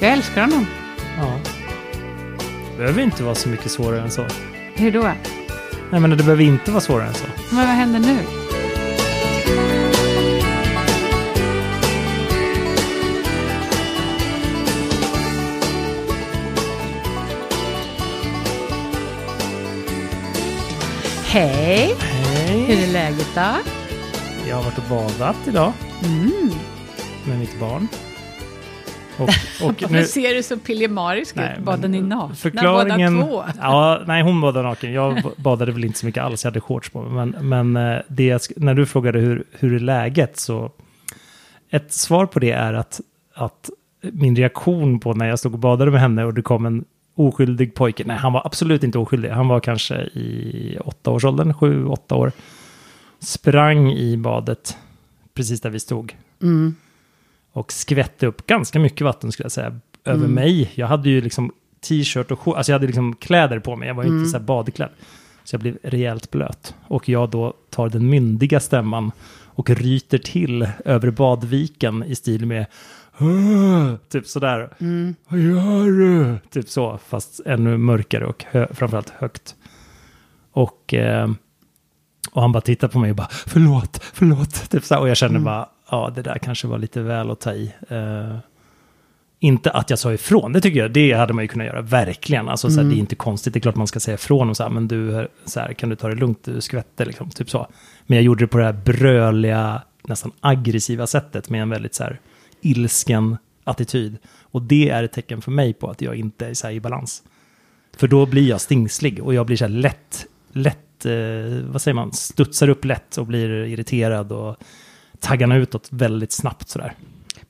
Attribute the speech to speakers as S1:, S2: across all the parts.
S1: Jag älskar honom.
S2: Ja. Det behöver inte vara så mycket svårare än så.
S1: Hur då?
S2: Nej, men det behöver inte vara svårare än så.
S1: Men vad händer nu? Hej! Hur
S2: Hej!
S1: är läget då?
S2: Jag har varit och badat idag
S1: Mm.
S2: med mitt barn. Och, och
S1: Varför ser du så pillemarisk ut? Badade ni nakna
S2: förklaringen-
S1: båda två?
S2: Ja, nej, hon badade naken. Jag badade väl inte så mycket alls. Jag hade shorts på mig. Men, men eh, det, när du frågade hur, hur är läget så... Ett svar på det är att, att min reaktion på när jag stod och badade med henne och det kom en oskyldig pojke. Nej, han var absolut inte oskyldig. Han var kanske i åtta års åldern, sju, åtta år. Sprang i badet precis där vi stod.
S1: Mm.
S2: Och skvätte upp ganska mycket vatten skulle jag säga över
S1: Mm.
S2: mig. Jag hade ju liksom t-shirt och shorts, alltså jag hade liksom kläder på mig, jag var ju
S1: Mm.
S2: inte så här badklädd. Så jag blev rejält blöt. Och jag då tar den myndiga stämman och ryter till över badviken i stil med typ sådär.
S1: Mm.
S2: Vad gör du? Typ så, fast ännu mörkare och hö- framförallt högt. Och, eh, och han bara tittar på mig och bara förlåt, förlåt. Typ så. Och jag känner
S1: Mm.
S2: bara, ja det där kanske var lite väl att ta i. Eh, inte att jag sa ifrån, det tycker jag, det hade man ju kunnat göra, verkligen. Alltså så här,
S1: Mm.
S2: det är inte konstigt, det är klart man ska säga ifrån och så här, men du, så här, kan du ta det lugnt, du skvätter liksom, typ så. Men jag gjorde det på det här bröliga, nästan aggressiva sättet med en väldigt så här ilsken attityd. Och det är ett tecken för mig på att jag inte är så i balans. För då blir jag stingslig och jag blir så lätt, lätt, eh, vad säger man, studsar upp lätt och blir irriterad och taggarna utåt väldigt snabbt sådär.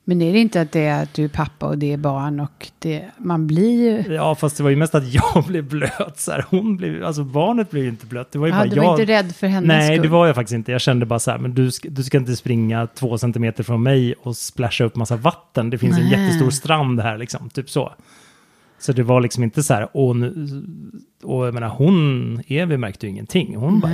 S1: Men är det inte att det är att du är pappa och det är barn och det, man blir ju...
S2: Ja, fast det var ju mest att jag blev blöt. Så här. Hon blev, alltså barnet blev ju inte blöt. Det var ju
S1: Ja,
S2: bara
S1: du
S2: jag.
S1: var inte rädd för hennes
S2: Nej,
S1: skull?
S2: det var jag faktiskt inte. Jag kände bara så här, men du ska, du ska inte springa två centimeter från mig och splasha upp massa vatten. Det finns en
S1: Nej.
S2: jättestor strand här, liksom. Typ så. Så det var liksom inte så här, och, nu, och jag menar, hon, Evi märkte ju ingenting. Hon bara,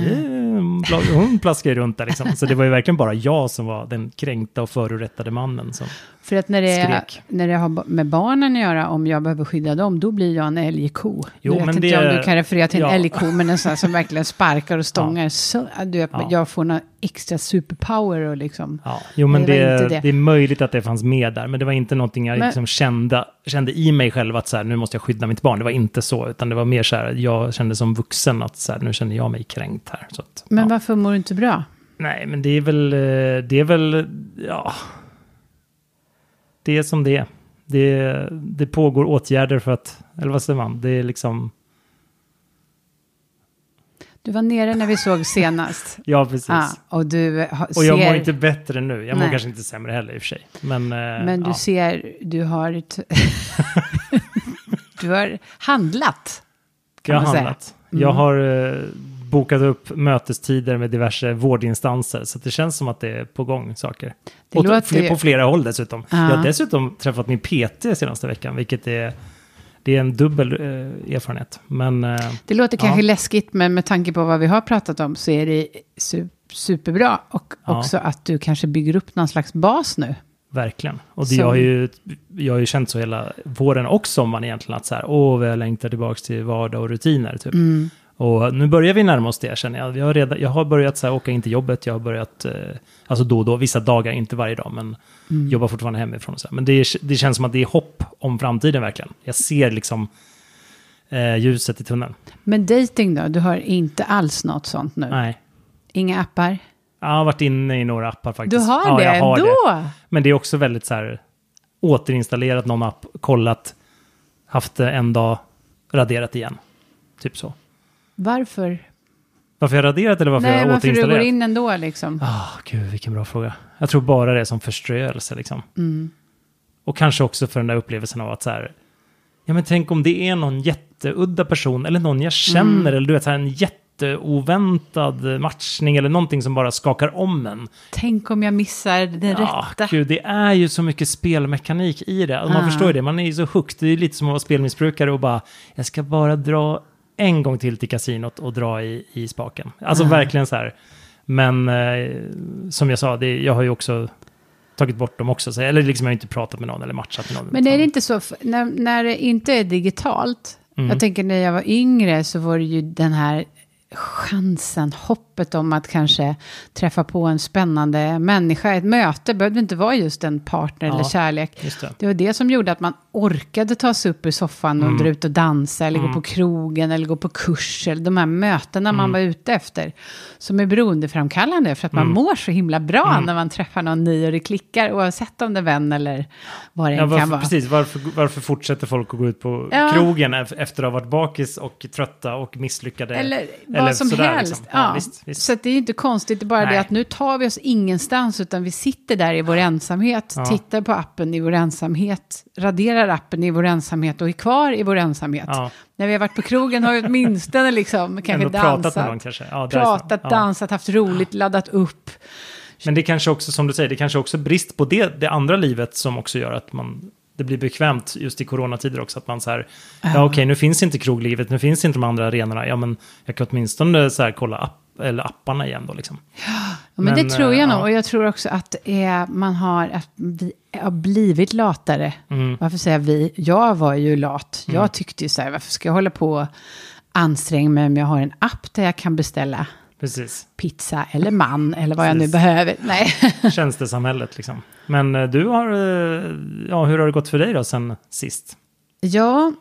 S2: hon plaskade ju runt där liksom. Så det var ju verkligen bara jag som var den kränkta och förorättade mannen. Som,
S1: för att när det, är, när det har med barnen att göra, om jag behöver skydda dem, då blir jag en älgko.
S2: Jo,
S1: jag vet inte
S2: det-
S1: om du kan referera till en
S2: ja.
S1: älgko, men en sån som verkligen sparkar och stångar. Så, du vet,
S2: Ja.
S1: Jag får någon extra superpower och liksom...
S2: Ja, jo men
S1: Det
S2: det, det.
S1: det.
S2: är möjligt att det fanns med där, men det var inte någonting jag
S1: Men-
S2: liksom kände, kände i mig själv att så här, nu måste jag skydda mitt barn. Det var inte så, utan det var mer så här, jag kände som vuxen att så här, nu känner jag mig kränkt här. Att,
S1: Men
S2: ja.
S1: varför mår du inte bra?
S2: Nej, men det är väl, eh, det är väl, ja. Det är som det är. Det, det pågår åtgärder för att, eller vad säger man, det är liksom,
S1: Du var nere när vi såg senast.
S2: ja precis.
S1: ah, och du ha-
S2: Och jag
S1: ser...
S2: mår inte bättre nu. Jag mår
S1: Nej.
S2: kanske inte sämre heller i och för sig. Men, eh,
S1: Men du
S2: ja.
S1: ser, du har... Du har handlat. Kan
S2: jag har handlat.
S1: Mm.
S2: Jag har eh, bokat upp mötestider med diverse vårdinstanser. Så det känns som att det är på gång saker.
S1: Det
S2: Och
S1: låter
S2: På flera håll dessutom.
S1: Ja.
S2: Jag har dessutom träffat min PT senaste veckan, vilket är, det är en dubbel eh, erfarenhet. Men eh,
S1: Det låter kanske
S2: Ja.
S1: läskigt, men med tanke på vad vi har pratat om så är det su- superbra. Och
S2: Ja.
S1: också att du kanske bygger upp någon slags bas nu.
S2: verkligen. Och det,
S1: Så-
S2: jag, har ju, jag har ju känt så hela våren och sommaren egentligen, att så här, åh, jag längtar tillbaka till vardag och rutiner. Typ.
S1: Mm.
S2: Och nu börjar vi närma oss det känner jag. Jag har, redan, jag har börjat så här, åka in till jobbet, jag har börjat, eh, alltså då och då, vissa dagar, inte varje dag, men
S1: Mm.
S2: jobbar fortfarande hemifrån. Och så här. Men det, är, det känns som att det är hopp om framtiden verkligen. Jag ser liksom eh, ljuset i tunneln.
S1: Men dating då? Du har inte alls något sånt nu?
S2: Nej.
S1: Inga appar?
S2: Jag har varit inne i några appar faktiskt.
S1: Du har
S2: ja,
S1: det
S2: jag har
S1: ändå?
S2: Det. Men det är också väldigt så här, återinstallerat någon app, kollat, haft en dag, raderat igen. Typ så.
S1: Varför?
S2: Varför jag raderat eller varför
S1: Nej,
S2: jag har
S1: varför du
S2: återinstallerat?
S1: går in ändå liksom?
S2: Ah, gud, vilken bra fråga. Jag tror bara det är som förströelse liksom.
S1: Mm.
S2: Och kanske också för den där upplevelsen av att så här, ja men tänk om det är någon jätteudda person eller någon jag känner
S1: Mm.
S2: eller du vet så här, en jätteoväntad matchning eller någonting som bara skakar om en.
S1: Tänk om jag missar den
S2: Ja,
S1: rätta?
S2: gud, det är ju så mycket spelmekanik i det. Man
S1: Ah.
S2: förstår ju det, man är ju så hooked. Det är lite som att vara spelmissbrukare och bara, jag ska bara dra en gång till till kasinot och dra i, i spaken. Alltså
S1: Ah.
S2: verkligen så här. Men eh, som jag sa, det, jag har ju också tagit bort dem också. Så, eller liksom jag har inte pratat med någon eller matchat med någon.
S1: Men är det inte så, när, när det inte är digitalt,
S2: Mm.
S1: jag tänker när jag var yngre så var det ju den här chansen, hoppet om att kanske träffa på en spännande människa. Ett möte behövde inte vara just en partner
S2: Ja.
S1: eller kärlek.
S2: Just det.
S1: Det var det som gjorde att man orkade ta sig upp ur soffan och
S2: Mm.
S1: dra ut och dansa eller
S2: Mm.
S1: gå på krogen eller gå på kurs. Eller de här mötena man
S2: Mm.
S1: var ute efter. Som är beroendeframkallande för att man
S2: Mm.
S1: mår så himla bra
S2: Mm.
S1: när man träffar någon ny och det klickar. Oavsett om det är vän eller vad det
S2: Ja,
S1: än kan
S2: varför,
S1: vara.
S2: precis. Varför, varför fortsätter folk att gå ut på
S1: Ja.
S2: krogen ef- efter att ha varit bakis och trötta och misslyckade?
S1: Eller vad
S2: eller
S1: som
S2: sådär,
S1: helst.
S2: liksom.
S1: Ja.
S2: Ja, visst, visst.
S1: Så det är inte konstigt, det är bara det
S2: Nej.
S1: att nu tar vi oss ingenstans, utan vi sitter där i vår ensamhet,
S2: Ja.
S1: tittar på appen i vår ensamhet, raderar appen i vår ensamhet och är kvar i vår ensamhet. När vi har varit på krogen har vi åtminstone liksom, kanske
S2: ändå pratat
S1: dansat,
S2: med någon kanske.
S1: Pratat, dansat, haft roligt, laddat upp.
S2: Men det kanske också, som du säger, det kanske också är brist på det, det andra livet som också gör att man, det blir bekvämt just i coronatider också. Att man så här, ja okej, nu finns inte kroglivet, nu finns inte de andra arenorna. Ja, men jag kan åtminstone så här kolla app, eller apparna igen då liksom.
S1: Ja, men,
S2: Men,
S1: det tror jag
S2: eh,
S1: nog,
S2: ja.
S1: och jag tror också att är, man har, att vi har blivit latare.
S2: Mm.
S1: Varför säger vi? Jag var ju lat.
S2: Mm.
S1: Jag tyckte ju så här, varför ska jag hålla på och anstränga mig om jag har en app där jag kan beställa
S2: Precis,
S1: pizza eller man eller vad jag nu
S2: Precis.
S1: behöver. Nej.
S2: tjänstesamhället liksom. Men eh, du har, eh, ja hur har det gått för dig då sen sist?
S1: Ja,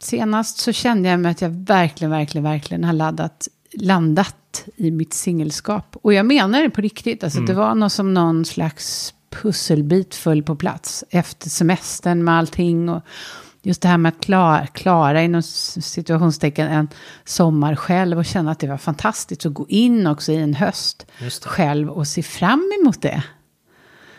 S1: senast så kände jag mig att jag verkligen, verkligen, verkligen har laddat, landat i mitt singelskap. Och jag menar det på riktigt. Alltså
S2: Mm.
S1: det var något som någon slags pusselbit föll på plats efter semestern med allting. Och just det här med att klara, klara inom situationstecken en sommar själv och känna att det var fantastiskt att gå in också i en höst själv och se fram emot det.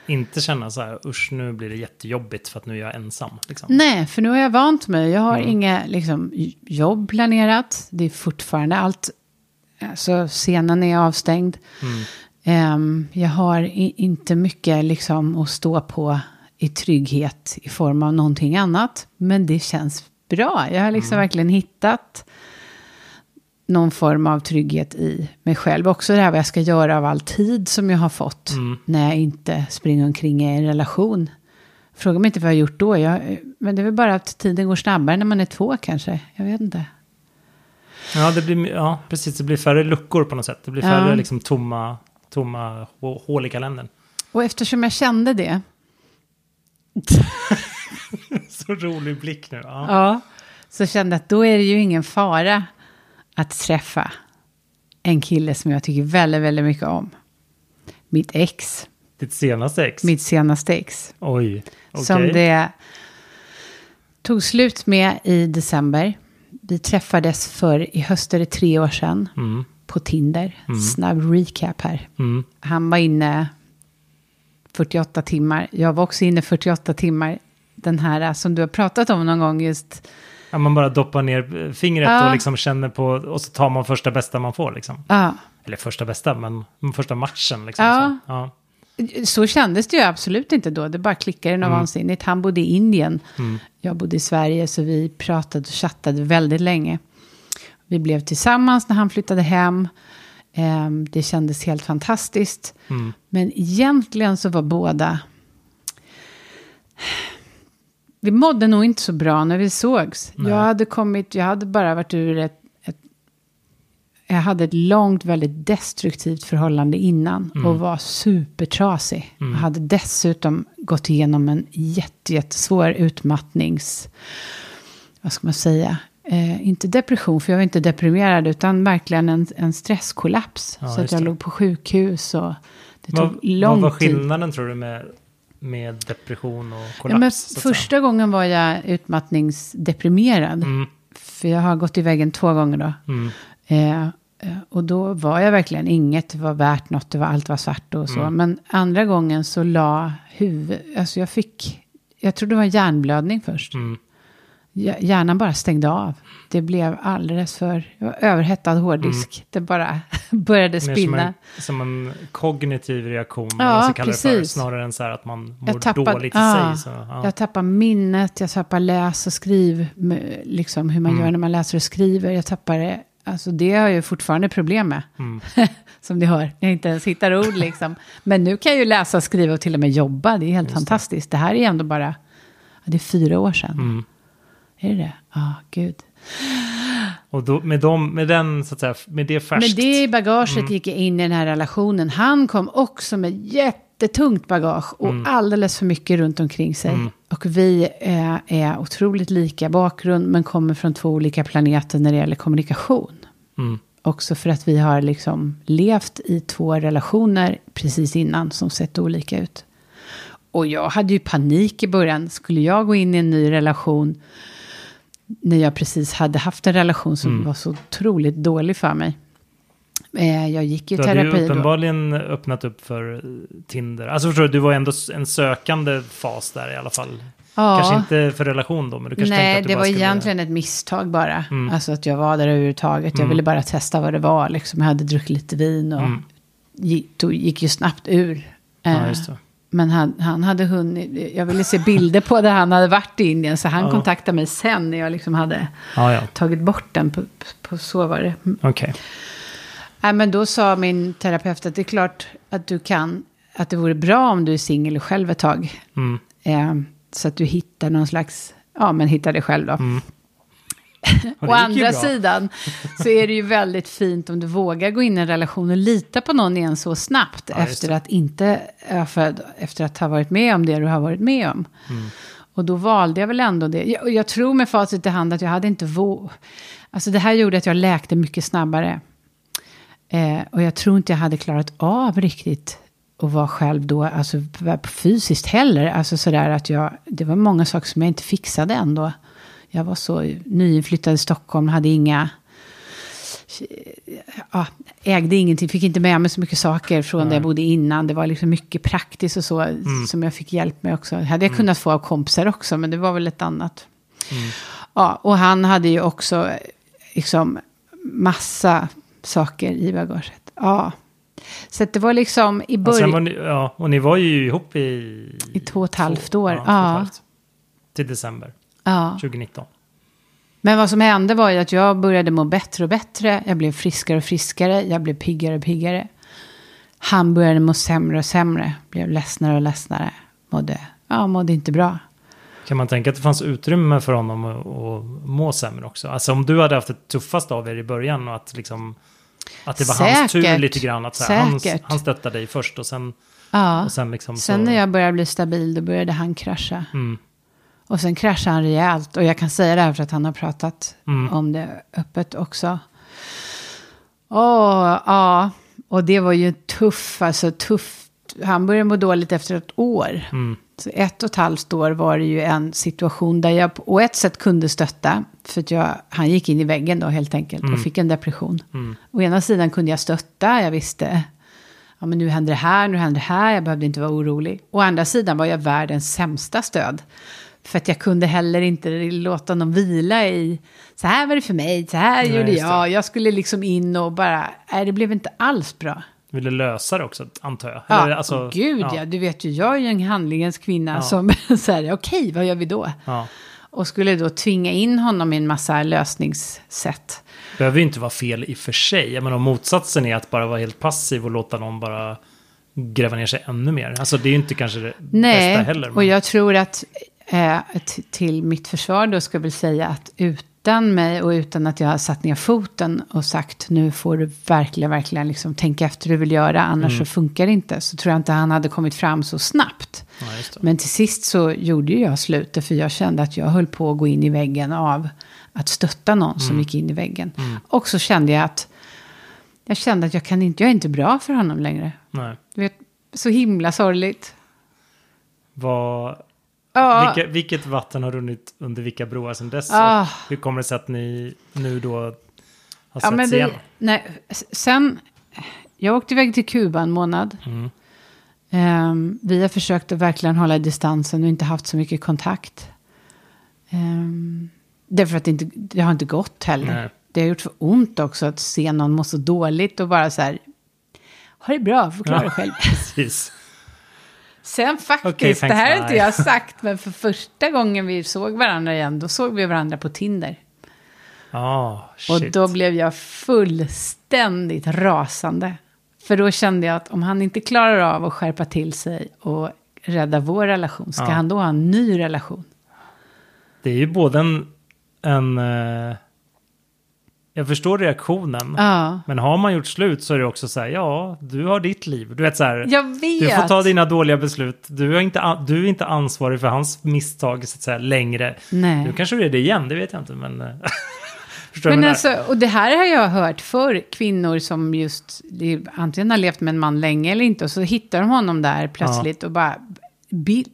S2: Inte känna så här, usch nu blir det jättejobbigt för att nu är jag ensam. Liksom.
S1: Nej, för nu har jag vant mig. Jag har
S2: Mm.
S1: inga liksom, jobb planerat. Det är fortfarande allt. Alltså, scenen är avstängd.
S2: Mm.
S1: Ehm, jag har i, inte mycket liksom, att stå på i trygghet i form av någonting annat. Men det känns bra. Jag har liksom
S2: Mm.
S1: verkligen hittat någon form av trygghet i mig själv. Också det här vad jag ska göra av all tid som jag har fått
S2: Mm.
S1: när jag inte springer omkring i en relation. Fråga mig inte vad jag har gjort då. Jag, men det är väl bara att tiden går snabbare när man är två kanske. Jag vet inte.
S2: Ja, det blir, ja, precis. Det blir färre luckor på något sätt. Det blir färre
S1: Ja.
S2: liksom, tomma, tomma hå- hål i kalendern.
S1: Och eftersom jag kände det.
S2: Så rolig blick nu. Ja.
S1: Ja. Så kände jag att då är det ju ingen fara att träffa en kille som jag tycker väldigt, väldigt mycket om. Mitt ex.
S2: Ditt senaste ex?
S1: Mitt senaste ex.
S2: Oj. okej.
S1: Som det tog slut med i december. Vi träffades för i höst är det tre år sedan
S2: Mm,
S1: på Tinder.
S2: Mm.
S1: Snabb recap här.
S2: mm.
S1: Han var inne 48 timmar. Jag var också inne 48 timmar. Den här som du har pratat om någon gång just.
S2: Ja, man bara doppar ner fingret
S1: Ja.
S2: och liksom känner på, och så tar man första bästa man får liksom.
S1: Ja,
S2: Eller första bästa, men första matchen liksom.
S1: Ja.
S2: Så. Ja.
S1: så kändes det ju absolut inte då. Det bara klickade något
S2: Mm.
S1: vansinnigt. Han bodde i Indien.
S2: Mm.
S1: Jag bodde i Sverige så vi pratade och chattade väldigt länge. Vi blev tillsammans när han flyttade hem. Ehm, Det kändes helt fantastiskt.
S2: Mm.
S1: Men egentligen så var båda... Vi mådde nog inte så bra när vi sågs.
S2: Nej.
S1: Jag hade kommit, jag hade bara varit ur ett, ett... Jag hade ett långt, väldigt destruktivt förhållande innan.
S2: Mm.
S1: Och var supertrasig.
S2: Mm.
S1: Jag hade dessutom gått igenom en jätte, jättesvår utmattnings... Vad ska man säga? Eh, inte depression, för jag var inte deprimerad. Utan verkligen en, en stresskollaps.
S2: Ja,
S1: så att jag
S2: det.
S1: låg på sjukhus och... Det tog
S2: Vad,
S1: lång
S2: vad var
S1: tid.
S2: skillnaden tror du med, med depression och kollaps?
S1: Ja, men första gången var jag utmattningsdeprimerad.
S2: Mm,
S1: För jag har gått i väggen två gånger då.
S2: mm,
S1: Eh, eh, och då var jag verkligen inget var värt något. Det var, allt var svart och så.
S2: Mm.
S1: Men andra gången så la huvud... Alltså jag fick... Jag tror det var hjärnblödning först.
S2: Mm.
S1: Hj- Hjärnan bara stängde av. Det blev alldeles för... Jag överhettad hårddisk. Det bara började
S2: Mer som
S1: spinna.
S2: en, som en kognitiv reaktion,
S1: Ja,
S2: det för,
S1: precis.
S2: snarare än så här att man
S1: Jag
S2: mår
S1: tappade-
S2: dåligt i
S1: ja.
S2: sig. Så, ja.
S1: Jag tappar minnet, jag tappar läs och skriv, liksom hur man
S2: Mm.
S1: gör när man läser och skriver. Jag tappar alltså det har jag ju fortfarande problem med. Som ni hör, jag inte ens hittar ord liksom. Men nu kan jag ju läsa, skriva och till och med jobba. Det är helt fantastiskt. Det. här är ändå bara, det är fyra år sedan.
S2: Mm.
S1: Är det det? Ja, gud.
S2: Och då, med, dem, med den, så att säga, med det färskt.
S1: Men det bagaget gick jag in i den här relationen. Han kom också med jättetungt bagage och alldeles för mycket runt omkring sig. Och vi är, är otroligt lika bakgrund men kommer från två olika planeter när det gäller kommunikation.
S2: Mm.
S1: Också för att vi har liksom levt i två relationer precis innan som sett olika ut. Och jag hade ju panik i början. Skulle jag gå in i en ny relation när jag precis hade haft en relation som
S2: Mm.
S1: var så otroligt dålig för mig. Eh, Jag gick ju i
S2: Du hade ju
S1: terapi då.
S2: uppenbarligen öppnat upp för eh, Tinder. Alltså förstår du, du var ändå en sökande fas där i alla fall.
S1: Ja.
S2: Kanske inte för relation då, men du kanske tänkte
S1: Nej,
S2: att du
S1: det
S2: bara
S1: var
S2: skulle...
S1: egentligen ett misstag bara.
S2: Mm.
S1: Alltså att jag var där överhuvudtaget. Jag
S2: Mm.
S1: ville bara testa vad det var. Liksom. Jag hade druckit lite vin och
S2: Mm.
S1: gick, tog, gick ju snabbt ur.
S2: Ja,
S1: Eh,
S2: just det.
S1: Men han, han hade hunnit, jag ville se bilder på där han hade varit i Indien. Så han
S2: Ja.
S1: kontaktade mig sen när jag liksom hade
S2: Ja, ja.
S1: tagit bort den. På, på så var det. Mm.
S2: Okej.
S1: Nej, men då sa min terapeut att det är klart att du kan, att det vore bra om du är singel själv ett tag.
S2: Mm.
S1: Eh, så att du hittar någon slags, ja men hittar dig själv då.
S2: Mm.
S1: Å andra
S2: bra.
S1: sidan så är det ju väldigt fint om du vågar gå in i en relation och lita på någon igen så snabbt
S2: Ja,
S1: efter att inte, för, efter att ha varit med om det du har varit med om.
S2: Mm.
S1: Och då valde jag väl ändå det. Jag, och jag tror med facit i hand att jag hade inte vå... Alltså det här gjorde att jag läkte mycket snabbare. Eh, och jag tror inte jag hade klarat av riktigt att vara själv då, alltså fysiskt heller. Alltså sådär att jag, det var många saker som jag inte fixade ändå. Jag var så nyinflyttad i Stockholm, hade inga... Ja, ägde ingenting, fick inte med mig så mycket saker från där
S2: Nej.
S1: jag bodde innan. Det var liksom mycket praktiskt och så som jag fick hjälp med också. hade jag kunnat få av kompisar också, men det var väl ett annat. Ja, och han hade ju också liksom massa saker i bagaget. Ja. Så det var liksom i början,
S2: ni, ja, och ni var ju ihop i...
S1: i två och ett halvt år.
S2: Ja, två
S1: Ja,
S2: halvt. Till december
S1: ja.
S2: 2019.
S1: Men vad som hände var ju att jag började må bättre och bättre. Jag blev friskare och friskare. Jag blev piggare och piggare. Han började må sämre och sämre. Blev ledsnare och ledsnare. Mådde, ja, mådde inte bra.
S2: Kan man tänka att det fanns utrymme för honom att, må sämre också? Alltså om du hade haft det tuffast av er i början och att liksom... Att det var hans tur
S1: Säkert.
S2: lite grann. Att så här, han,
S1: Säkert.
S2: han stöttade dig först och sen,
S1: Ja.
S2: och sen liksom
S1: Sen
S2: så...
S1: när jag började bli stabil, då började han krascha.
S2: Mm,
S1: Och sen kraschade han rejält. Och jag kan säga det här för att han har pratat
S2: Mm.
S1: om det öppet också. Åh, ja. Och det var ju tufft, alltså tufft. Han började må dåligt efter ett år.
S2: mm,
S1: Så ett och ett halvt år var det ju en situation där jag på ett sätt kunde stötta. För att jag, han gick in i väggen då helt enkelt och fick en depression.
S2: mm.
S1: Å ena sidan kunde jag stötta, jag visste. Ja men nu händer det här, nu händer det här, jag behövde inte vara orolig. Å andra sidan var jag världens sämsta stöd. För att jag kunde heller inte låta någon vila i, så här var det för mig, så här
S2: Nej,
S1: gjorde jag. Jag skulle liksom in och bara, nej det blev inte alls bra.
S2: Ville lösa det också, antar jag.
S1: Ja,
S2: Eller, alltså,
S1: gud ja. du vet ju, jag är ju en handlingens kvinna
S2: Ja.
S1: som säger, okej, vad gör vi då?
S2: ja.
S1: Och skulle då tvinga in honom i en massa lösningssätt.
S2: behöver ju inte vara fel i och för sig. Menar, om motsatsen är att bara vara helt passiv och låta någon bara gräva ner sig ännu mer. Alltså det är ju inte kanske det bästa
S1: Nej,
S2: heller.
S1: och jag tror att eh, till mitt försvar då ska jag väl säga att utan mig och utan att jag har satt ner foten och sagt nu får du verkligen, verkligen liksom tänka efter hur du vill göra, annars
S2: Mm.
S1: så funkar det inte. Så tror jag inte han hade kommit fram så snabbt.
S2: Ja.
S1: Men till sist så gjorde jag slutet för jag kände att jag höll på att gå in i väggen av att stötta någon som gick in i väggen. Och så kände jag att jag kände att jag, kan inte, jag är inte bra för honom längre.
S2: Nej.
S1: Du vet, så himla sorgligt.
S2: Vad,
S1: Ja,
S2: vilka, vilket vatten har runnit under vilka broar sedan dess?
S1: Ah.
S2: Hur kommer det sig att ni nu då har
S1: ja
S2: setts
S1: men
S2: igen?
S1: nej, sen, jag åkte iväg till Kuba en månad.
S2: Mm.
S1: Ehm, vi har försökt att verkligen hålla distansen och inte haft så mycket kontakt. Um, därför att det, inte, det har inte gått heller.
S2: Nej.
S1: Det har gjort för ont också att se någon må så dåligt och bara så här. Ha det bra, förklara dig själv.
S2: Precis.
S1: Sen faktiskt, det
S2: thanks,
S1: här har inte jag sagt, men för första gången vi såg varandra igen, då såg vi varandra på Tinder.
S2: Ja,
S1: Och då blev jag fullständigt rasande. För då kände jag att om han inte klarar av att skärpa till sig och rädda vår relation, ska
S2: Ja.
S1: han då ha en ny relation?
S2: Det är ju både en... en eh, jag förstår reaktionen.
S1: Ja,
S2: Men har man gjort slut så är det också så här, ja, du har ditt liv. Du vet så här,
S1: vet.
S2: du får ta dina dåliga beslut. Du är, inte, du är inte ansvarig för hans misstag så att säga, längre.
S1: Nej.
S2: Nu kanske du är det igen, det vet jag inte. Men,
S1: Men alltså, och det här har jag hört för kvinnor som just antingen har levt med en man länge eller inte. Och så hittar de honom där plötsligt och bara... Bild,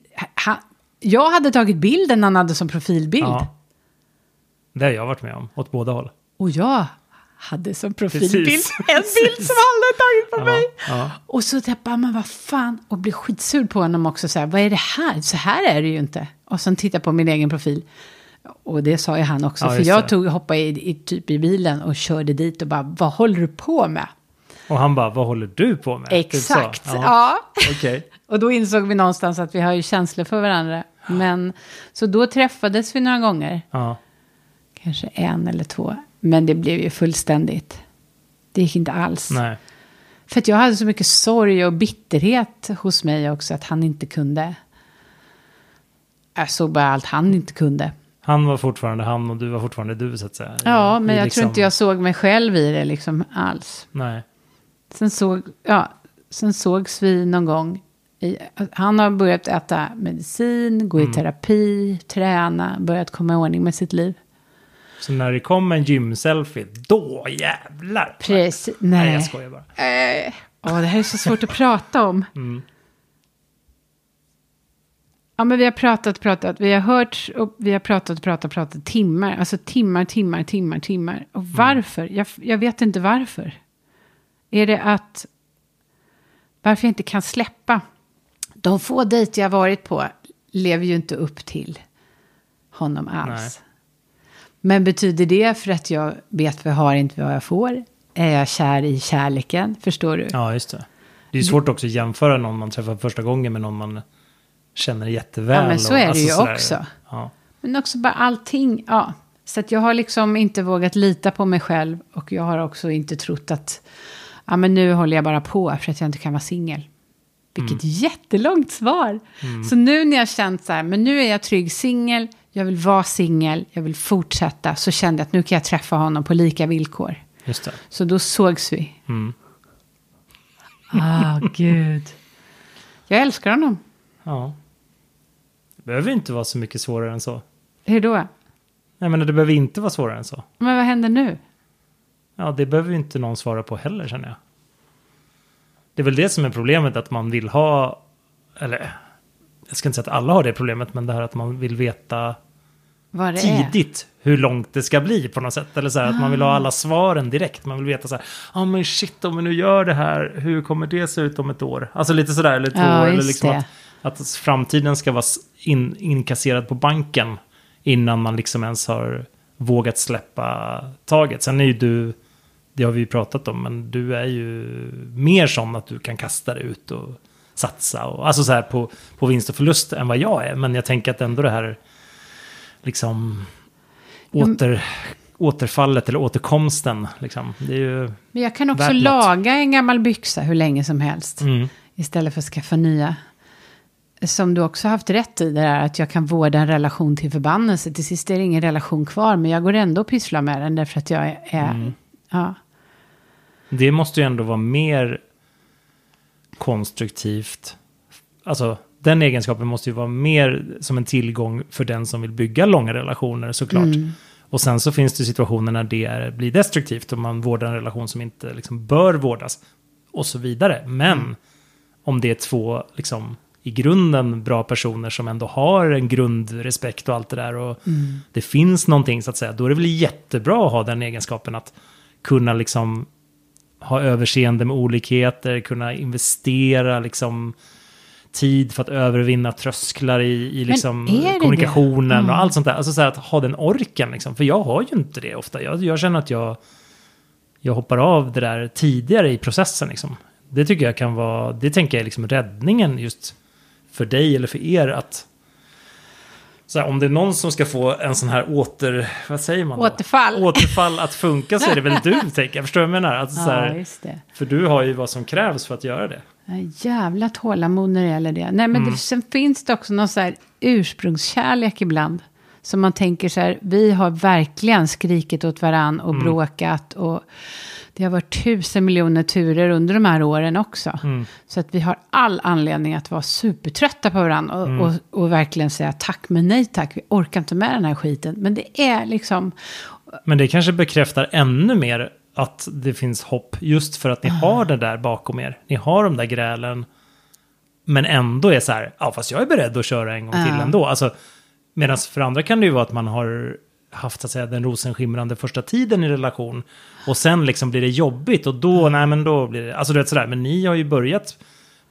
S1: ha, jag hade tagit bilden han hade som profilbild.
S2: Ja. Det har jag varit med om, åt båda håll.
S1: Och jag hade som profilbild
S2: Precis.
S1: en bild som hade tagit på mig.
S2: Ja,
S1: Och så tänkte jag, men vad fan, och blir skitsur på honom också. Så här, vad är det här? Så här är det ju inte. Och sen titta på min egen profil. Och det sa ju han också.
S2: Ja,
S1: för jag tog, hoppade i, i, typ i bilen och körde dit och bara, vad håller du på med?
S2: Och han bara, vad håller du på med? Typ.
S1: Exakt.
S2: Ja.
S1: Ja.
S2: Okej.
S1: Och då insåg vi någonstans att vi har ju känslor för varandra. Men, så då träffades vi några gånger.
S2: Ja.
S1: Kanske en eller två. Men det blev ju fullständigt. Det gick inte alls.
S2: Nej.
S1: För att jag hade så mycket sorg och bitterhet hos mig också att han inte kunde. Jag såg bara allt han inte kunde.
S2: Han var fortfarande han och du var fortfarande du så att säga.
S1: Ja, men
S2: i
S1: jag
S2: liksom-
S1: tror inte jag såg mig själv i det liksom alls.
S2: Nej.
S1: Sen, såg, ja, sen sågs vi någon gång. I, han har börjat äta medicin, gå i
S2: Mm.
S1: terapi, träna, börjat komma i ordning med sitt liv.
S2: Så när det kom en gym-selfie, då jävlar!
S1: Precis.
S2: Nej,
S1: Nej.
S2: jag skojar bara.
S1: Eh, åh, det här är så svårt att prata om.
S2: Mm.
S1: Ja, men vi har pratat, pratat, vi har hört och vi har pratat, pratat, pratat timmar. Alltså timmar, timmar, timmar, timmar. Och
S2: Mm.
S1: varför? Jag, jag vet inte varför. Är det att... Varför jag inte kan släppa? De få dejter jag varit på lever ju inte upp till honom alls.
S2: Nej.
S1: Men betyder det för att jag vet vad jag har, inte vad jag får? Är jag kär i kärleken? Förstår du?
S2: Ja, just det. Det är svårt också att jämföra någon man träffar första gången med någon man känner jätteväl.
S1: Ja, men så
S2: och-
S1: är det
S2: alltså
S1: ju
S2: sådär.
S1: också.
S2: Ja.
S1: Men också bara allting, ja. Så att jag har liksom inte vågat lita på mig själv. Och jag har också inte trott att, ja men nu håller jag bara på för att jag inte kan vara singel. Vilket jättelångt svar. Så nu när jag känt så här, men nu är jag trygg singel, jag vill vara singel, jag vill fortsätta. Så kände jag att nu kan jag träffa honom på lika villkor.
S2: Just det.
S1: Så då sågs vi.
S2: Mm.
S1: Ah, gud. Jag älskar honom.
S2: Ja. Det behöver inte vara så mycket svårare än så.
S1: Hur då?
S2: Nej, men det behöver inte vara svårare än så.
S1: Men vad händer nu?
S2: Ja, det behöver ju inte någon svara på heller känner jag. Det är väl det som är problemet, att man vill ha, eller jag ska inte säga att alla har det problemet, men det här att man vill veta
S1: det är?
S2: tidigt hur långt det ska bli på något sätt. Eller så här, att man vill ha alla svaren direkt. Man vill veta så här, ja men shit om vi nu gör det här, hur kommer det se ut om ett år? Alltså lite sådär, eller två
S1: Ja,
S2: år. Eller liksom att, att framtiden ska vara in, inkasserad på banken innan man liksom ens har vågat släppa taget. Sen är ju du, det har vi ju pratat om, men du är ju mer sån att du kan kasta det ut och satsa. Och, alltså så här på, på vinst och förlust än vad jag är. Men jag tänker att ändå det här liksom åter, återfallet eller återkomsten. Liksom, det är ju...
S1: Men jag kan också laga en gammal byxa hur länge som helst.
S2: Mm,
S1: Istället för att skaffa nya. Som du också haft rätt i det där att jag kan vårda en relation till förbannelse. Till sist är det ingen relation kvar men jag går ändå och pysslar med den därför att jag är...
S2: Mm.
S1: Ja.
S2: det måste ju ändå vara mer konstruktivt. Alltså, den egenskapen måste ju vara mer som en tillgång för den som vill bygga långa relationer såklart.
S1: Mm.
S2: Och sen så finns det situationer när det är, blir destruktivt och man vårdar en relation som inte liksom bör vårdas. Och så vidare. Men om det är två liksom, i grunden bra personer som ändå har en grundrespekt och allt det där. Och det finns någonting så att säga. Då är det väl jättebra att ha den egenskapen att kunna liksom ha överseende med olikheter, kunna investera liksom tid för att övervinna trösklar i, i liksom kommunikationen
S1: det?
S2: och
S1: Mm.
S2: allt sånt där. Alltså så att ha den orken liksom. För jag har ju inte det ofta. Jag, jag känner att jag, jag hoppar av det där tidigare i processen liksom. Det tycker jag kan vara, det tänker jag är liksom räddningen just för dig eller för er att Så här, om det är någon som ska få en sån här åter... Vad säger man då?
S1: Återfall.
S2: Återfall att funka så är det väl du, tänker jag. Förstår du vad jag menar? Så
S1: Ja,
S2: här,
S1: just det.
S2: för du har ju vad som krävs för att göra det.
S1: Jävla tålamod när det gäller det. Nej, men det, sen finns det också någon så här ursprungskärlek ibland. Som man tänker så här, vi har verkligen skrikit åt varann och bråkat. Och det har varit tusen miljoner turer under de här åren också. Så att vi har all anledning att vara supertrötta på varandra. Och, och, och verkligen säga tack men nej tack, vi orkar inte med den här skiten. Men det är liksom,
S2: Men det kanske bekräftar ännu mer att det finns hopp. Just för att ni har det där bakom er. Ni har de där grälen. Men ändå är så här, ja fast jag är beredd att köra en gång till ändå. Alltså, Medan för andra kan det ju vara att man har haft så att säga, den rosenskimrande första tiden i relation. Och sen liksom blir det jobbigt och då, nej men då blir det, alltså du vet sådär. Men ni har ju börjat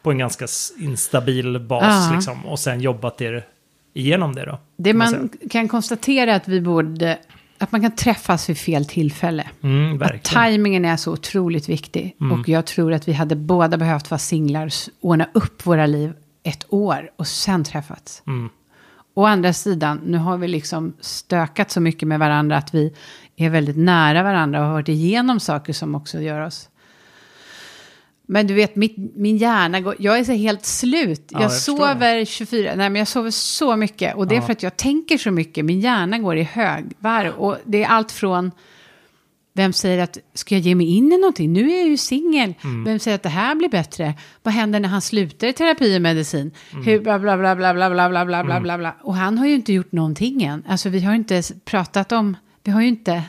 S2: på en ganska instabil bas
S1: Ja.
S2: liksom. Och sen jobbat er igenom det då.
S1: det
S2: man
S1: man kan konstatera att vi borde, att man kan träffas vid fel tillfälle.
S2: Mm,
S1: Att tajmingen är så otroligt viktig. Och jag tror att vi hade båda behövt vara singlar, ordna upp våra liv ett år och sen träffats.
S2: Mm.
S1: Å andra sidan, nu har vi liksom stökat så mycket med varandra att vi är väldigt nära varandra och har varit igenom saker som också gör oss... Men du vet, mitt, min hjärna går... Jag är så helt slut.
S2: Ja,
S1: jag,
S2: jag
S1: sover 24... Nej, men jag sover så mycket. Och det är
S2: Ja.
S1: för att jag tänker så mycket. Min hjärna går i högvarv. Och det är allt från... Vem säger att, ska jag ge mig in i någonting? Nu är jag ju singel. Vem säger att det här blir bättre? Vad händer när han slutar i terapi och medicin? Hur, bla, bla, bla, bla, bla, bla, bla, bla, bla, bla, bla. Och han har ju inte gjort någonting än. Alltså vi har inte pratat om, vi har ju inte,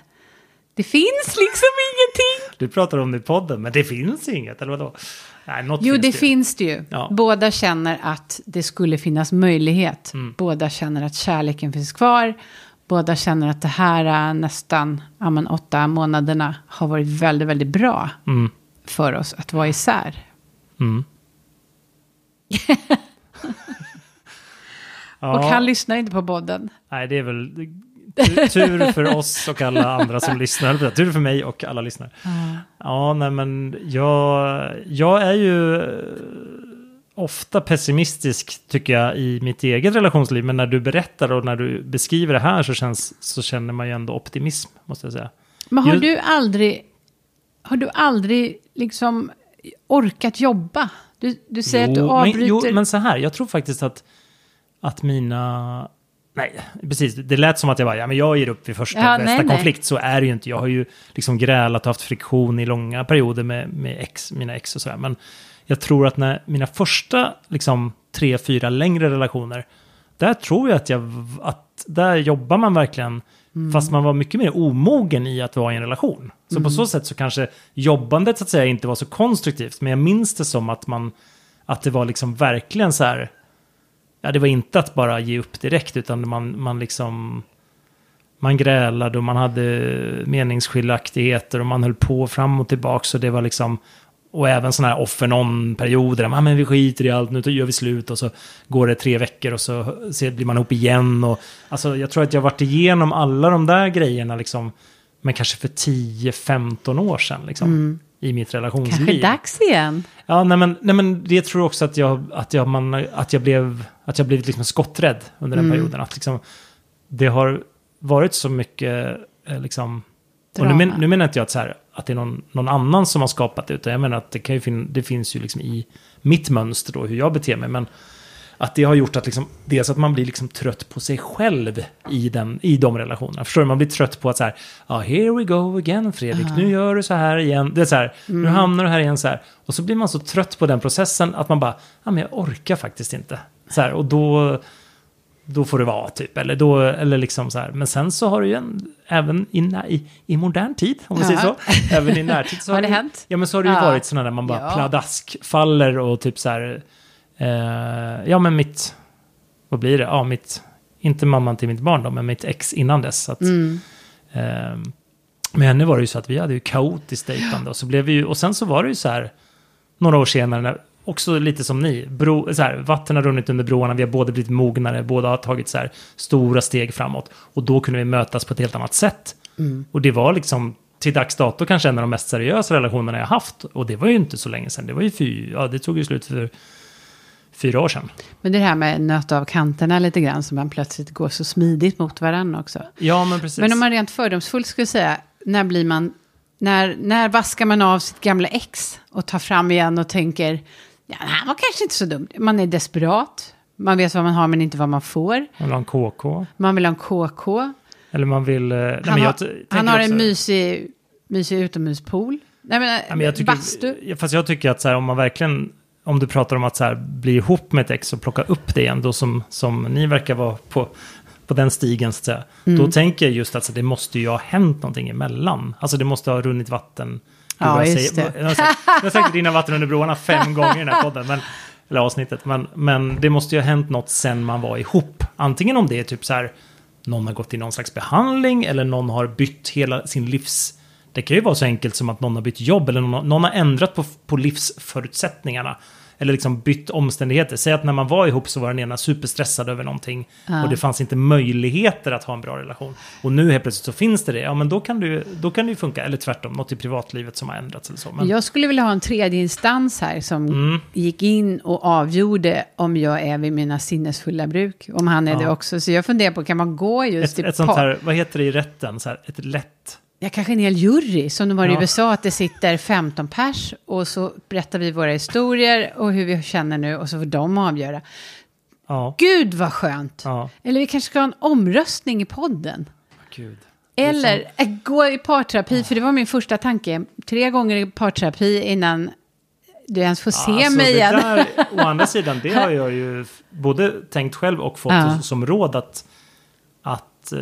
S1: det finns liksom ingenting.
S2: Du pratar om det i podden, men det finns inget, eller vadå? Nej, något
S1: Jo,
S2: finns
S1: det
S2: ju.
S1: finns det ju.
S2: Ja.
S1: Båda känner att det skulle finnas möjlighet.
S2: Mm.
S1: Båda känner att kärleken finns kvar. Båda känner att det här är nästan ja, men åtta månaderna har varit väldigt, väldigt bra
S2: Mm.
S1: för oss att vara isär.
S2: Mm. ja,
S1: Och han lyssnar inte på podden.
S2: Nej, det är väl tur- för oss och alla andra som lyssnar. Tur för mig och alla lyssnare. Ja, nej men jag, jag är ju ofta pessimistisk tycker jag i mitt eget relationsliv. Men när du berättar och när du beskriver det här så, känns, så känner man ju ändå optimism, måste jag säga.
S1: Men har
S2: Just-
S1: du aldrig, har du aldrig liksom orkat jobba? Du, du säger att du
S2: men,
S1: avbryter.
S2: jo, men så här, jag tror faktiskt att, att mina... Nej, precis. Det lät som att jag bara, ja men jag ger upp vid första
S1: Ja,
S2: bästa
S1: nej, nej.
S2: konflikt. Så är det ju inte. Jag har ju liksom grälat och haft friktion i långa perioder med, med ex, mina ex och sådär. Men jag tror att när mina första liksom tre, fyra längre relationer, där tror jag att jag, att där jobbar man verkligen,
S1: Mm.
S2: fast man var mycket mer omogen i att vara i en relation. Så
S1: Mm.
S2: på så sätt så kanske jobbandet så att säga inte var så konstruktivt, men jag minns det som att man, att det var liksom verkligen så här, ja det var inte att bara ge upp direkt, utan man, man liksom, man grälade och man hade meningsskiljaktigheter och man höll på fram och tillbaka. Så det var liksom, och även sådana här off and on-perioder. där, "Ah, men vi skiter i allt, nu gör vi slut och så går det tre veckor och så blir man ihop igen. Och, alltså, jag tror att jag varit igenom alla de där grejerna, liksom, men kanske för 10-15 år sedan. Liksom, I mitt relationsliv.
S1: Kanske dags igen.
S2: Ja, nej men, nej men det tror jag också att jag, att jag, man, att jag blev, att jag blivit liksom skotträdd under den perioden. Att liksom, det har varit så mycket, eh, liksom, och nu, men, nu menar inte jag att, så här, att det är någon, någon annan som har skapat det, utan jag menar att det, kan ju fin, det finns ju liksom i mitt mönster då, hur jag beter mig. Men att det har gjort att liksom, dels att man blir liksom trött på sig själv i, den, i de relationerna. Förstår du? Man blir trött på att så här, ja, here we go again Fredrik, nu gör du så här igen. Det är så här, nu hamnar du här igen så här. Och så blir man så trött på den processen att man bara, ja men jag orkar faktiskt inte. Så här, och då, då får det vara typ. Eller, då, eller liksom så här. Men sen så har det ju en, även i, i, i modern tid, om man säger
S1: Ja.
S2: så, även i närtid så
S1: Har det hänt?
S2: Ja men så har det ju
S1: Ja.
S2: varit sådana där man bara
S1: Ja.
S2: pladask faller och typ så här, eh, ja men mitt, vad blir det? Ja, mitt, inte mamman till mitt barn då, men mitt ex innan dess. Så att,
S1: Mm.
S2: eh, med henne var det ju så att vi hade ju kaotiskt dejtande och så blev vi ju, och sen så var det ju så här, några år senare, när, också lite som ni, bro, så här, vatten har runnit under broarna, vi har båda blivit mognare, båda har tagit så här stora steg framåt. Och då kunde vi mötas på ett helt annat sätt. Och det var liksom till dags dato kanske en av de mest seriösa relationerna jag haft. Och det var ju inte så länge sedan, det var ju fy, ja det tog ju slut för fyra år sedan.
S1: Men det här med nöta av kanterna lite grann, som man plötsligt går så smidigt mot varandra också.
S2: Ja, men precis.
S1: Men om man rent fördomsfullt skulle säga, när blir man, när, när vaskar man av sitt gamla ex och tar fram igen och tänker, ja, han var kanske inte så dum. Man är desperat, man vet vad man har men inte vad man får.
S2: Man vill ha en KK.
S1: Man vill ha en KK.
S2: Eller man vill... eh, nej,
S1: Han har, han har en mysig, mysig utomhuspool. Nej, men,
S2: Ja, men jag tycker,
S1: bastu.
S2: Fast jag tycker att så här, om man verkligen, om du pratar om att så här, bli ihop med ett ex och plocka upp det igen, då som, som ni verkar vara på, på den stigen, så att säga.
S1: Mm.
S2: Då tänker jag just att så, det måste ju ha hänt någonting emellan. Alltså det måste ha runnit vatten. Gud,
S1: Ja,
S2: jag säger-
S1: det.
S2: Jag har sagt, jag har sagt rinna vatten under broarna fem gånger i den här podden, men, eller avsnittet. Men, men det måste ju ha hänt något sen man var ihop. Antingen om det är typ så här, någon har gått i någon slags behandling eller någon har bytt hela sin livs... Det kan ju vara så enkelt som att någon har bytt jobb eller någon, någon har ändrat på, på livsförutsättningarna. Eller liksom bytt omständigheter. Säg att när man var ihop så var den ena superstressad över någonting.
S1: Ja.
S2: Och det fanns inte möjligheter att ha en bra relation. Och nu helt plötsligt så finns det det. Ja men då kan, du, då kan det ju funka. Eller tvärtom, något i privatlivet som har ändrats eller så. Men,
S1: Jag skulle vilja ha en tredje instans här som
S2: Mm.
S1: gick in och avgjorde om jag är vid mina sinnesfulla bruk. Om han är
S2: Ja.
S1: det också. Så jag funderar på, kan man gå just
S2: ett,
S1: till
S2: ett sånt här, vad heter det i rätten? Så här, ett lätt...
S1: Ja, kanske en hel jury, som de var i
S2: Ja.
S1: USA, att det sitter 15 pers och så berättar vi våra historier och hur vi känner nu och så får de avgöra.
S2: Ja.
S1: Gud vad skönt!
S2: Ja.
S1: Eller vi kanske ska ha en omröstning i podden.
S2: Gud.
S1: Eller äh, gå i parterapi, för det var min första tanke. Tre gånger i parterapi innan du ens får se
S2: Alltså,
S1: mig igen.
S2: Där, å andra sidan, det har jag ju både tänkt själv och fått som råd att, att eh,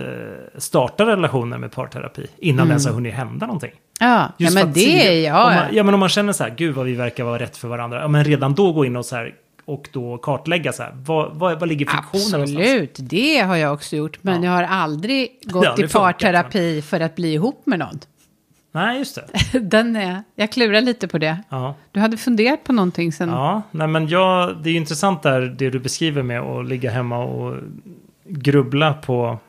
S2: starta relationer med parterapi innan det ens har hunnit hända någonting.
S1: Ja, ja men
S2: att
S1: det
S2: se-
S1: är jag.
S2: Man, ja, men om man känner så här, gud vad vi verkar vara rätt för varandra. Ja, men redan då gå in och så här och då kartlägga så här, vad, vad, vad ligger friktionen någonstans?
S1: Absolut, det har jag också gjort. Men
S2: Ja.
S1: jag har aldrig gått i
S2: aldrig funkat,
S1: parterapi för att bli ihop med någon.
S2: Nej, just det.
S1: Den är, jag klurar lite på det.
S2: Ja.
S1: Du hade funderat på någonting sen.
S2: Ja, nej men jag, det är ju intressant där det du beskriver med att ligga hemma och grubbla på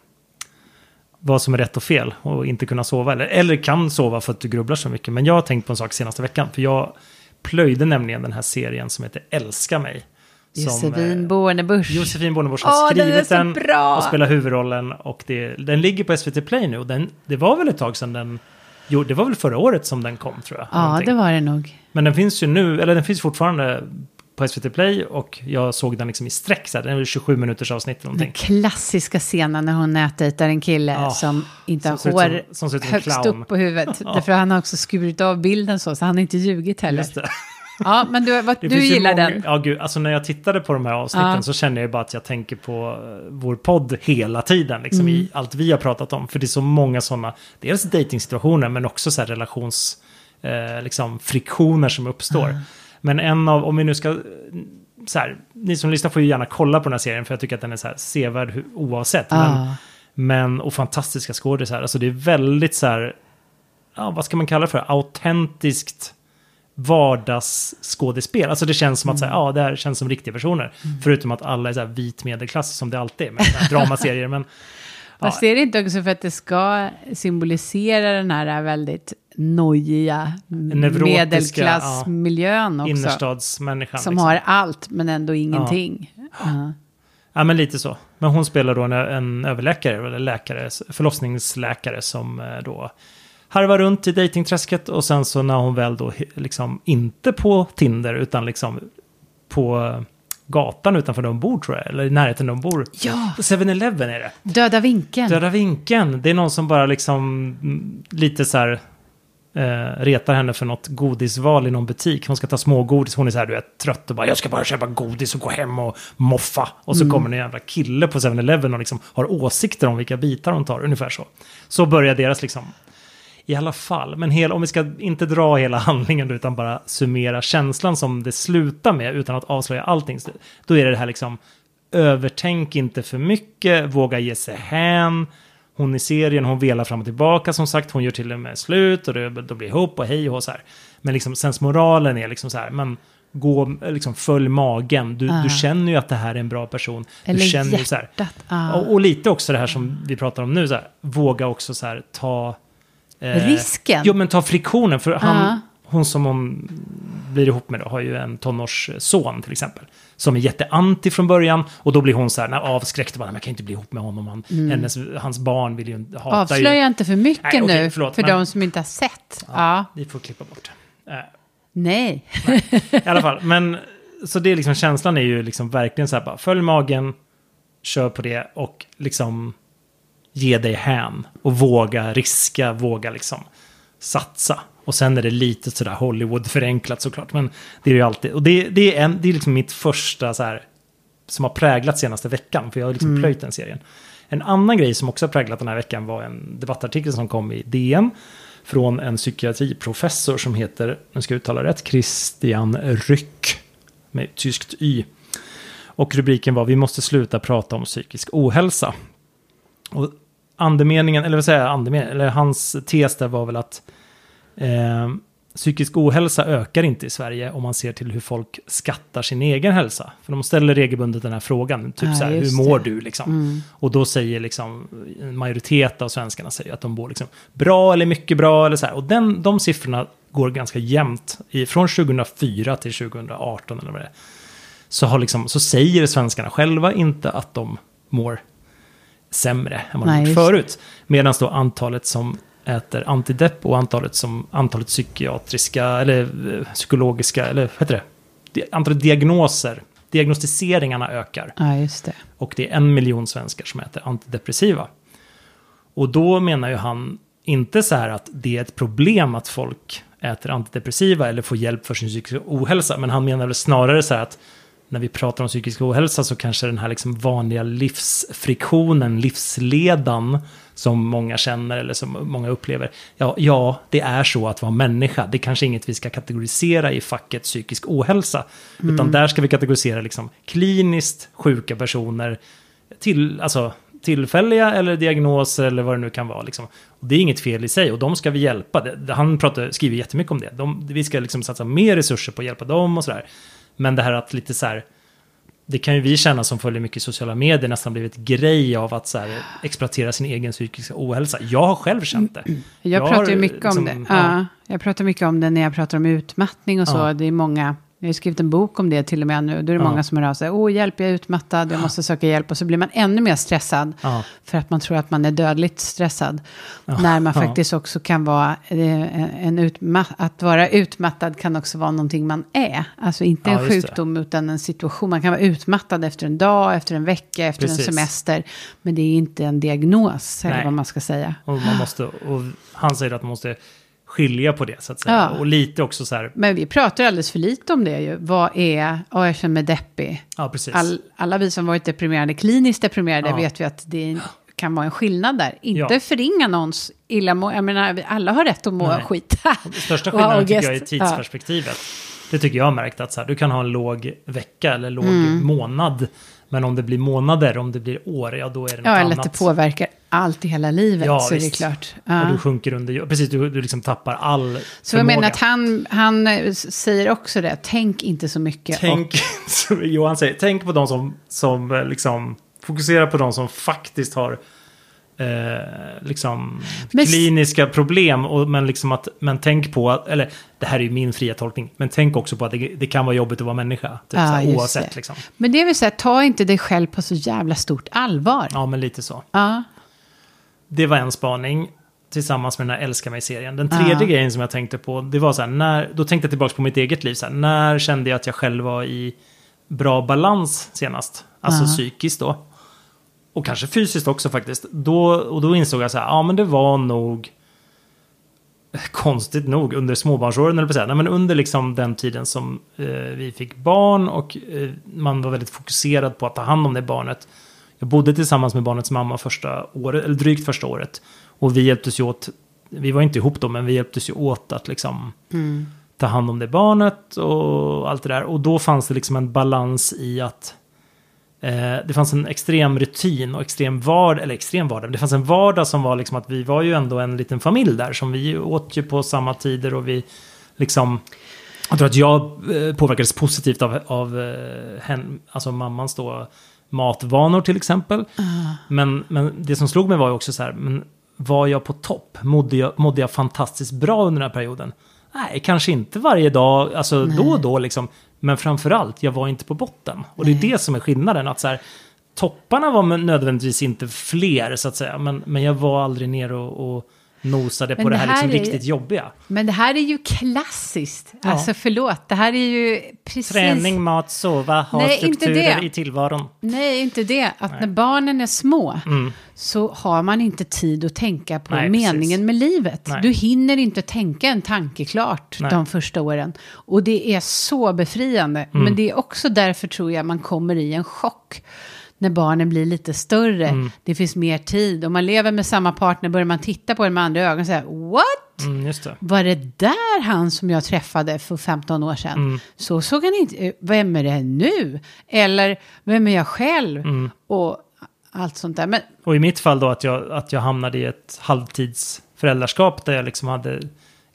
S2: vad som är rätt och fel och inte kunna sova. Eller, eller kan sova för att du grubblar så mycket. Men jag har tänkt på en sak senaste veckan. För jag plöjde nämligen den här serien som heter Älska mig.
S1: Josefin
S2: eh,
S1: Bornebusch.
S2: Josefin Bornebusch har
S1: Åh, den
S2: skrivit den
S1: bra!
S2: och spelar huvudrollen. Och det, den ligger på SVT Play nu. Och den, det var väl ett tag sedan den... Jo, det var väl förra året som den kom tror jag.
S1: Ja,
S2: någonting.
S1: det var det nog.
S2: Men den finns ju nu, eller den finns fortfarande på SVT Play och jag såg den liksom i sträck. Så här, den är väl 27 minuters avsnitt
S1: Den klassiska scenen när hon nätdejtar en kille
S2: Ja,
S1: som inte
S2: som
S1: har
S2: ut
S1: hår
S2: som- som som
S1: högst
S2: clown.
S1: upp på huvudet. Därför han har också skurit av bilden så, så han har inte ljugit heller. Ja, men du, vad, du gillar
S2: många,
S1: den.
S2: Ja, gud, alltså när jag tittade på de här avsnitten
S1: Ja.
S2: så känner jag bara att jag tänker på eh, vår podd hela tiden. Liksom,
S1: Mm.
S2: I allt vi har pratat om. För det är så många sådana, dels dejtingsituationer men också så här relations, eh, liksom, friktioner som uppstår. Men en av, om vi nu ska, så här, ni som lyssnar får ju gärna kolla på den här serien för jag tycker att den är så här sevärd oavsett. Men,
S1: Ja.
S2: men, och fantastiska skådisar. Alltså det är väldigt så här, ja, vad ska man kalla det för? Autentiskt vardagsskådespel. Alltså det känns som att så här, ja, det här känns som riktiga personer. Förutom att alla är så här vit medelklass som det alltid är med dramaserier. Men
S1: Fast är det inte också för att det ska symbolisera den här väldigt nojiga medelklassmiljön också.
S2: innerstadsmänniskan.
S1: Som
S2: liksom.
S1: har allt men ändå ingenting. Ja.
S2: Ja, men lite så. Men hon spelar då en, en överläkare, eller läkare, förlossningsläkare som eh, då harvar runt i dejtingträsket och sen så när hon väl då liksom inte på Tinder utan liksom på gatan utanför hon bor tror jag, eller i närheten hon bor.
S1: Ja.
S2: 7-Eleven är det.
S1: Döda vinkeln.
S2: Döda vinkeln. Det är någon som bara liksom mm, lite så här eh, retar henne för något godisval i någon butik. Hon ska ta smågodis. Hon är så här, du vet, trött och bara jag ska bara köpa godis och gå hem och moffa. Och så kommer en jävla kille på 7-Eleven och liksom har åsikter om vilka bitar hon tar. Ungefär så. Så börjar deras liksom i alla fall, men hel, om vi ska inte dra hela handlingen utan bara summera känslan som det slutar med utan att avslöja allting. Då är det det här liksom, övertänk inte för mycket, våga ge sig hän. Hon i serien, hon velar fram och tillbaka som sagt, hon gör till och med slut och det, då blir ihop och hej och så här. Men liksom sensmoralen är liksom så här, men gå, liksom följ magen. Du,
S1: Ah.
S2: du känner ju att det här är en bra person.
S1: Eller
S2: du känner ju så här,
S1: hjärtat. Ja.
S2: och, och lite också det här som vi pratar om nu, så här, våga också så här, ta... eh,
S1: Risken.
S2: Jo, men ta friktionen. För han,
S1: Ja.
S2: Hon som hon blir ihop med då, har ju en tonårsson till exempel. Som är jätteanti från början. Och då blir hon så här, när avskräckt, bara, "Men jag kan inte bli ihop med honom. Han, hennes, hans barn vill ju hata
S1: Avslöja
S2: ju.
S1: inte för mycket
S2: Nej, okej,
S1: nu
S2: förlåt,
S1: för
S2: men-
S1: de som inte har sett. Ja.
S2: Vi får klippa bort. Eh,
S1: Nej.
S2: I alla fall, men så det är liksom känslan är ju liksom verkligen så här bara följ magen, kör på det och liksom ge dig hän och våga riska, våga liksom satsa. Och sen är det lite sådär Hollywood förenklat såklart, men det är ju alltid, och det, det är, en, det är liksom mitt första så här som har präglat senaste veckan, för jag har liksom plöjt den serien. En annan grej som också har präglat den här veckan var en debattartikel som kom i DN från en psykiatriprofessor som heter, nu ska jag uttala rätt, Christian Ryck med tyskt Y. Och rubriken var Vi måste sluta prata om psykisk ohälsa. Och andemeningen, eller vad säger jag, andemeningen, eller hans tes där var väl att eh, psykisk ohälsa ökar inte i Sverige om man ser till hur folk skattar sin egen hälsa. För de ställer regelbundet den här frågan, typ
S1: Ja,
S2: så här, hur mår
S1: det.
S2: du liksom?
S1: Mm.
S2: Och då säger liksom en majoritet av svenskarna säger att de mår liksom bra eller mycket bra eller så här. Och den, de siffrorna går ganska jämnt. I, från 2004 till 2018 eller vad det är. Så, har liksom, så säger svenskarna själva inte att de mår sämre än vad de gjort förut. Medan då antalet som äter antidepp och antalet, som, antalet psykiatriska eller eh, psykologiska, eller vad heter det? Antalet diagnoser, diagnostiseringarna ökar.
S1: Ja, just det.
S2: Och det är en miljon svenskar som äter antidepressiva. Och då menar ju han inte så här att det är ett problem att folk äter antidepressiva eller får hjälp för sin psykiska ohälsa. Men han menar väl snarare så här att när vi pratar om psykisk ohälsa så kanske den här liksom vanliga livsfriktionen, livsledan som många känner eller som många upplever. Ja, ja, det är så att vara människa. Det är kanske inget vi ska kategorisera i facket psykisk ohälsa. Utan där ska vi kategorisera liksom kliniskt sjuka personer till, alltså, tillfälliga eller diagnoser eller vad det nu kan vara. Liksom. Och det är inget fel i sig och de ska vi hjälpa. Han pratar, skriver jättemycket om det. De, vi ska liksom satsa mer resurser på att hjälpa dem och sådär. Men det här att lite så här, det kan ju vi känna som följer mycket sociala medier nästan blivit grej av att så här, exploatera sin egen psykiska ohälsa. Jag har själv känt det.
S1: Jag,
S2: har,
S1: pratar ju mycket om
S2: liksom,
S1: det. Ja. Jag pratar mycket om det när jag pratar om utmattning och så.
S2: Ja.
S1: Det är många, jag har skrivit en bok om det till och med nu. Då är det
S2: Ja.
S1: många som hör av sig. Åh, hjälp, jag är utmattad, jag måste söka hjälp. Och så blir man ännu mer stressad.
S2: Ja.
S1: För att man tror att man är dödligt stressad. När man
S2: Ja.
S1: faktiskt också kan vara, eh, en utma- att vara utmattad kan också vara någonting man är. Alltså inte
S2: Ja,
S1: en
S2: just det.
S1: sjukdom utan en situation. Man kan vara utmattad efter en dag, efter en vecka, efter
S2: Precis.
S1: en semester. Men det är inte en diagnos, eller
S2: Nej.
S1: vad man ska säga.
S2: Och man måste, och han säger att man måste skilja på det så att säga.
S1: Ja.
S2: Och lite också så här,
S1: Men vi pratar alldeles för lite om det ju. Vad är, ja jag känner mig deppig.
S2: ja precis.
S1: All, alla vi som varit deprimerade, kliniskt deprimerade,
S2: Ja.
S1: vet vi att det kan vara en skillnad där. Inte
S2: Ja.
S1: förringa någons illa må, jag menar, alla har rätt att må
S2: Nej.
S1: skit.
S2: Största skillnaden tycker jag är tidsperspektivet. Det tycker jag har märkt att så här, du kan ha en låg vecka eller låg
S1: Mm.
S2: månad. Men om det blir månader, om det blir år, ja då är det något
S1: Ja, eller
S2: annat.
S1: att det påverkar allt i hela livet,
S2: Ja,
S1: så är det
S2: visst.
S1: klart.
S2: Och
S1: Ja.
S2: du sjunker under, precis, du, du liksom tappar all
S1: Så jag
S2: förmåga.
S1: menar att han, han eh, säger också det, tänk inte så mycket.
S2: Tänk, som Johan säger, tänk på de som, som eh, liksom fokuserar på de som faktiskt har eh, liksom
S1: Men
S2: kliniska problem. Och, men, liksom att, men tänk på att, eller det här är ju min fria tolkning, men tänk också på att det, det kan vara jobbigt att vara människa. Typ,
S1: Ja,
S2: så här,
S1: just
S2: oavsett
S1: det.
S2: liksom.
S1: Men det vill säga, ta inte dig själv på så jävla stort allvar.
S2: Ja, men lite så.
S1: Ja.
S2: Det var en spaning tillsammans med den här Älska mig-serien. Den tredje
S1: Ja.
S2: grejen som jag tänkte på, det var så här, när, då tänkte jag tillbaka på mitt eget liv. Så här, när kände jag att jag själv var i bra balans senast? Alltså
S1: Ja.
S2: psykiskt då. Och kanske fysiskt också faktiskt. Då, och då insåg jag så här, ja men det var nog konstigt nog under småbarnsåren, eller på. Nej, men under liksom den tiden som eh, vi fick barn och eh, man var väldigt fokuserad på att ta hand om det barnet. Jag bodde tillsammans med barnets mamma första året, eller drygt första året. Och vi hjälptes ju åt, vi var inte ihop då, men vi hjälptes ju åt att liksom
S1: Mm.
S2: ta hand om det barnet och allt det där. Och då fanns det liksom en balans i att det fanns en extrem rutin och extrem vardag, eller extrem vardag, men det fanns en vardag som var liksom att vi var ju ändå en liten familj där som vi åt ju på samma tider och vi liksom jag tror att jag eh, påverkades positivt av, av eh, hen, alltså mammans då matvanor till exempel. Men, men det som slog mig var ju också så här, men var jag på topp? Mådde jag, mådde jag fantastiskt bra under den här perioden? Nej, kanske inte varje dag, alltså då och då liksom. Men framförallt, jag var inte på botten. Och det är det som är skillnaden. Att så här, topparna var nödvändigtvis inte fler, så att säga. Men, men jag var aldrig ner och, och nosade
S1: Men
S2: på det
S1: det
S2: här,
S1: här
S2: liksom
S1: är-
S2: riktigt jobbiga.
S1: Men det här är ju klassiskt.
S2: Ja.
S1: Alltså förlåt, det här är ju precis...
S2: Träning, mat, sova, ha
S1: Nej,
S2: strukturer i tillvaron.
S1: Nej, inte det. Att när barnen är små
S2: Mm.
S1: så har man inte tid att tänka på
S2: Nej,
S1: meningen
S2: precis.
S1: med livet.
S2: Nej.
S1: Du hinner inte tänka en tanke klart
S2: Nej.
S1: de första åren. Och det är så befriande.
S2: Mm.
S1: Men det är också därför tror jag man kommer i en chock. När barnen blir lite större,
S2: Mm.
S1: det finns mer tid. Om man lever med samma partner börjar man titta på den med andra ögon och säga What?
S2: Mm, det.
S1: Var det där han som jag träffade för 15 år sedan?
S2: Mm.
S1: Så såg han inte ut. Vem är det nu? Eller vem är jag själv?
S2: Mm.
S1: Och allt sånt där. Men
S2: Och i mitt fall då att jag, att jag hamnade i ett halvtidsföräldraskap där jag liksom hade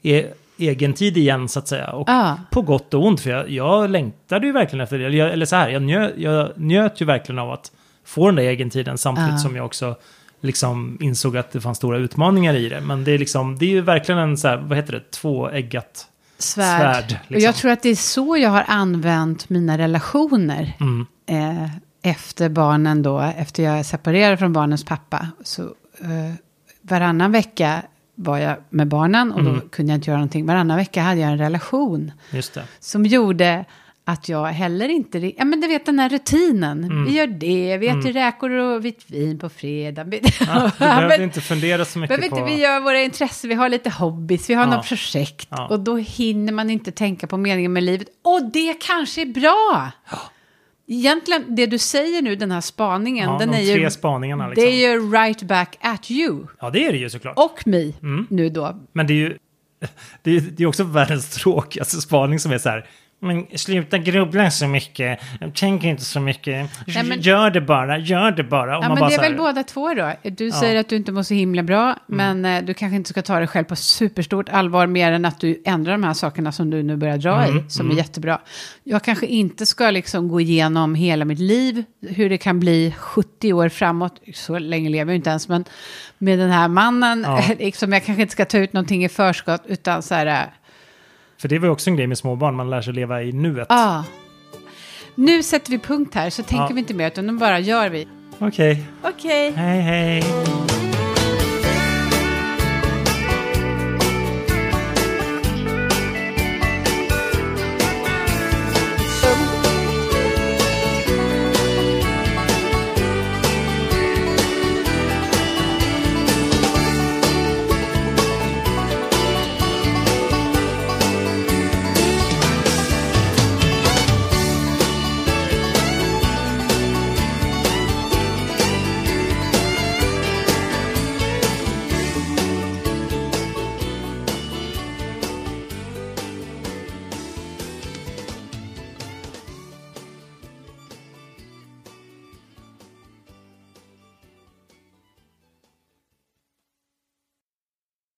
S2: e egen tid igen så att säga. Och
S1: Ja.
S2: på gott och ont, för jag, jag längtade ju verkligen efter det. Eller, jag, eller så här, jag, njö, jag njöt ju verkligen av att få den där egentiden samtidigt
S1: Ja.
S2: som jag också liksom insåg att det fanns stora utmaningar i det. Men det är, liksom, det är ju verkligen en så här, vad heter det, tvåeggat
S1: svärd.
S2: svärd.
S1: Och
S2: liksom.
S1: jag tror att det är så jag har använt mina relationer.
S2: Mm,
S1: Eh, efter barnen då, efter jag separerade från barnens pappa. Så eh, varannan vecka var jag med barnen och
S2: Mm.
S1: då kunde jag inte göra någonting. Varannan vecka hade jag en relation. Som gjorde att jag heller inte... Ja, men du vet den här rutinen.
S2: Mm.
S1: Vi gör det, vi äter räkor och vitt vin på fredag. Vi-
S2: Ja, du behöver
S1: men-
S2: inte fundera så mycket på...
S1: du, vi gör våra intressen, vi har lite hobbys, vi har
S2: Ja.
S1: något projekt.
S2: Ja.
S1: Och då hinner man inte tänka på meningen med livet. Och det kanske är bra! Egentligen, det du säger nu, den här spaningen,
S2: ja,
S1: den
S2: de
S1: är ju...
S2: tre spaningarna liksom.
S1: Det är ju right back at you.
S2: Ja, det är det ju såklart.
S1: Och mig,
S2: Mm.
S1: nu då.
S2: Men det är ju det är, det är också världens tråkigaste spaning som är så här. Men sluta grubbla så mycket. Tänk inte så mycket.
S1: Nej, men-
S2: Gör det bara, gör det bara. Och
S1: Ja, men
S2: bara
S1: det är
S2: här,
S1: väl båda två då. Du
S2: Ja.
S1: säger att du inte mår så himla bra, men eh, du kanske inte ska ta dig själv på superstort allvar mer än att du ändrar de här sakerna som du nu börjar dra
S2: Mm,
S1: i, som är jättebra. Jag kanske inte ska liksom gå igenom hela mitt liv, hur det kan bli 70 år framåt, så länge lever jag inte ens, men med den här mannen,
S2: Ja.
S1: liksom, jag kanske inte ska ta ut någonting i förskott, utan så här, eh,
S2: För det var ju också en grej med småbarn, man lär sig leva i nuet.
S1: ah. Nu sätter vi punkt här, så tänker
S2: Ja.
S1: vi inte mer, utan nu bara gör vi.
S2: Okej,
S1: Okej.
S2: hej hej.